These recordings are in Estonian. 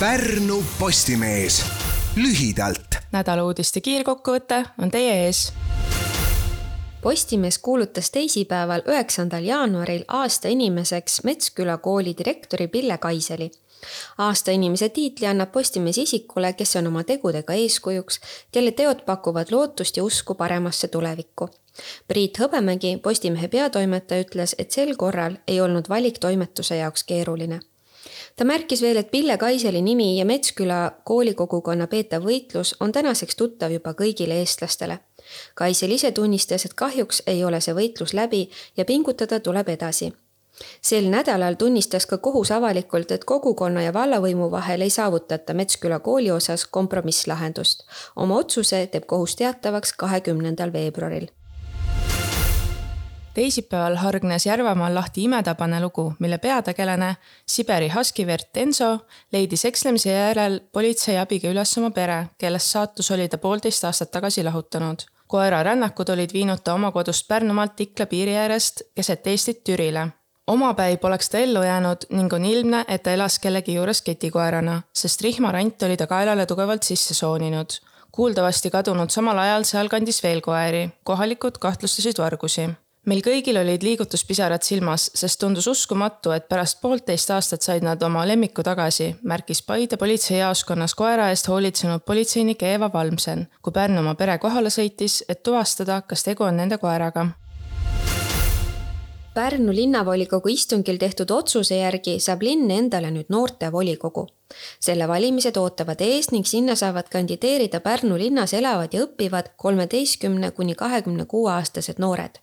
Pärnu Postimees lühidalt. nädala uudiste kiirkokkuvõte on teie ees. Postimees kuulutas teisipäeval, üheksandal jaanuaril aasta inimeseks Metsküla kooli direktori Pille Kaiseli aasta inimese tiitli annab Postimees isikule, kes on oma tegudega eeskujuks, kelle teod pakuvad lootust ja usku paremasse tulevikku. Priit Hõbemägi, Postimehe peatoimetaja, ütles, et sel korral ei olnud valik toimetuse jaoks keeruline ta märkis veel, et Pille Kaiseli nimi ja Metsküla koolikogukonna peetav võitlus on tänaseks tuttav juba kõigile eestlastele. Kaisel ise tunnistas, et kahjuks ei ole see võitlus läbi ja pingutada tuleb edasi sel nädalal tunnistas ka kohus avalikult, et kogukonna ja vallavõimu vahel ei saavutata Metsküla kooli osas kompromisslahendust. oma otsuse teeb kohus teatavaks kahekümnendal veebruaril teisipäeval hargnes Järvamaal lahti imetabane lugu, mille peategelane, Siberi Husky-verd Enso leidis ekslemise järel politsei abiga üles oma pere, kellest saatus oli ta poolteist aastat tagasi lahutanud. koerarännakud olid viinud ta oma kodust Pärnumaalt Ikla piiri äärest keset Eestit Türile omapäi poleks ta ellu jäänud ning on ilmne, et ta elas kellegi juures ketikoerana, sest rihmarant oli ta kaelale tugevalt sisse sooninud. kuuldavasti kadunud samal ajal sealkandis veel koeri, kohalikud kahtlustasid vargusi meil kõigil olid liigutuspisarad silmas, sest tundus uskumatu, et pärast poolteist aastat said nad oma lemmiku tagasi, märkis Paide politseijaoskonnas koera eest hoolitsenud politseinik Eeva Valmsen, kui Pärnu oma pere kohale sõitis, et tuvastada, kas tegu on nende koeraga Pärnu linnavolikogu istungil tehtud otsuse järgi saab linn endale nüüd noortevolikogu. selle valimised ootavad ees ning sinna saavad kandideerida Pärnu linnas elavad ja õppivad kolmeteistkümne kuni kahekümne kuue aastased noored.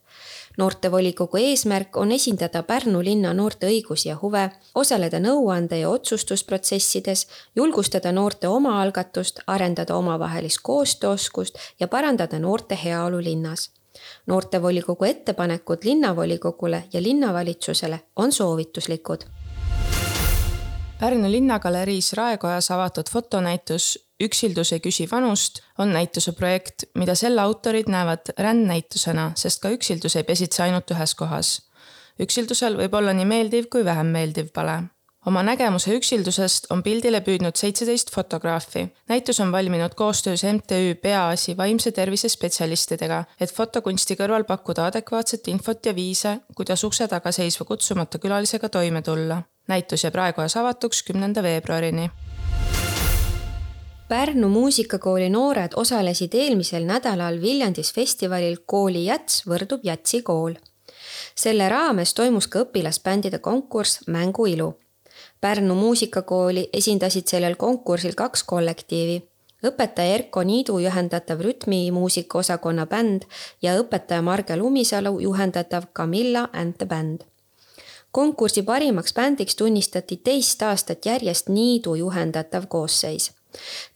noortevolikogu eesmärk on esindada Pärnu linna noorte õigusi ja huve, osaleda nõuande ja otsustusprotsessides, julgustada noorte omaalgatust, arendada omavahelist koostööoskust ja parandada noorte heaolu linnas noortevolikogu ettepanekud linnavolikogule ja linnavalitsusele on soovituslikud. Pärnu linnagaleriis Raekojas avatud fotonäitus Üksildus ei küsi vanust on näituse projekt, mida selle autorid näevad rändnäitusena, sest ka üksildus ei pesitse ainult ühes kohas. üksildusel võib olla nii meeldiv kui vähem meeldiv pale oma nägemuse üksildusest on pildile püüdnud seitseteist fotograafi. näitus on valminud koostöös MTÜ Peaasi vaimse tervise spetsialistidega, et fotokunsti kõrval pakkuda adekvaatset infot ja viise, kuidas ukse taga seisva kutsumata külalisega toime tulla. näitus jääb Raekojas avatuks kümnenda veebruarini. Pärnu muusikakooli noored osalesid eelmisel nädalal Viljandis festivalil Kooli Jats võrdub Jatsi kool selle raames toimus ka õpilasbändide konkurss Mängu ilu Pärnu muusikakooli esindasid sellel konkursil kaks kollektiivi. õpetaja Erko Niidu juhendatav rütmimuusika osakonna bänd ja õpetaja Marge Lumisalu juhendatav Camilla and the band. konkursi parimaks bändiks tunnistati teist aastat järjest Niidu juhendatav koosseis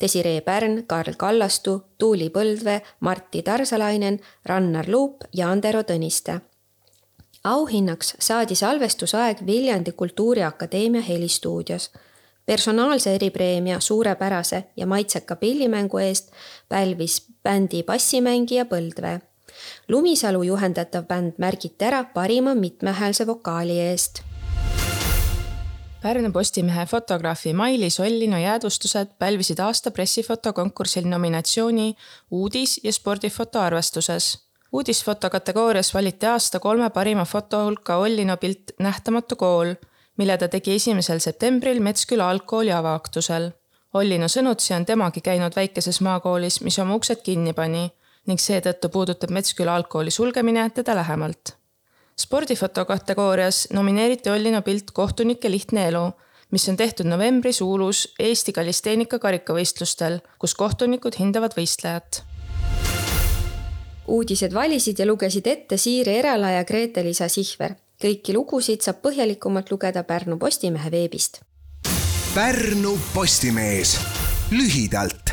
Desiree Pärn, Karl Kallastu, Tuuli Põldvee, Martti Tarsalainen, Rannar Luup ja Andero Tõniste auhinnaks saadi salvestusaeg Viljandi Kultuuriakadeemia helistuudios. personaalse eripreemia suurepärase ja maitseka pillimängu eest pälvis bändi bassimängija Põldvee. Lumisalu juhendatav bänd märgiti ära parima mitmehäälse vokaali eest Pärnu Postimehe fotograafi Mailis Ollino jäädvustused pälvisid aasta pressifotokonkursil nominatsiooni uudis- ja spordifoto arvestuses uudisfoto kategoorias valiti aasta kolme parima foto hulka Ollino pilt Nähtamatu kool, mille ta tegi esimesel septembril Metsküla algkooli avaaktusel. Ollino sõnutsi on temagi käinud väikeses maakoolis, mis oma uksed kinni pani ning seetõttu puudutab Metsküla algkooli sulgemine teda lähemalt. spordifoto kategoorias nomineeriti Ollino pilt Kohtunike lihtne elu, mis on tehtud novembris Uulus Eesti kalisteenika karikavõistlustel, kus kohtunikud hindavad võistlejat uudised valisid ja lugesid ette Siiri Erala ja Grete-Liisa Sihver. kõiki lugusid saab põhjalikumalt lugeda Pärnu Postimehe veebist. Pärnu Postimees lühidalt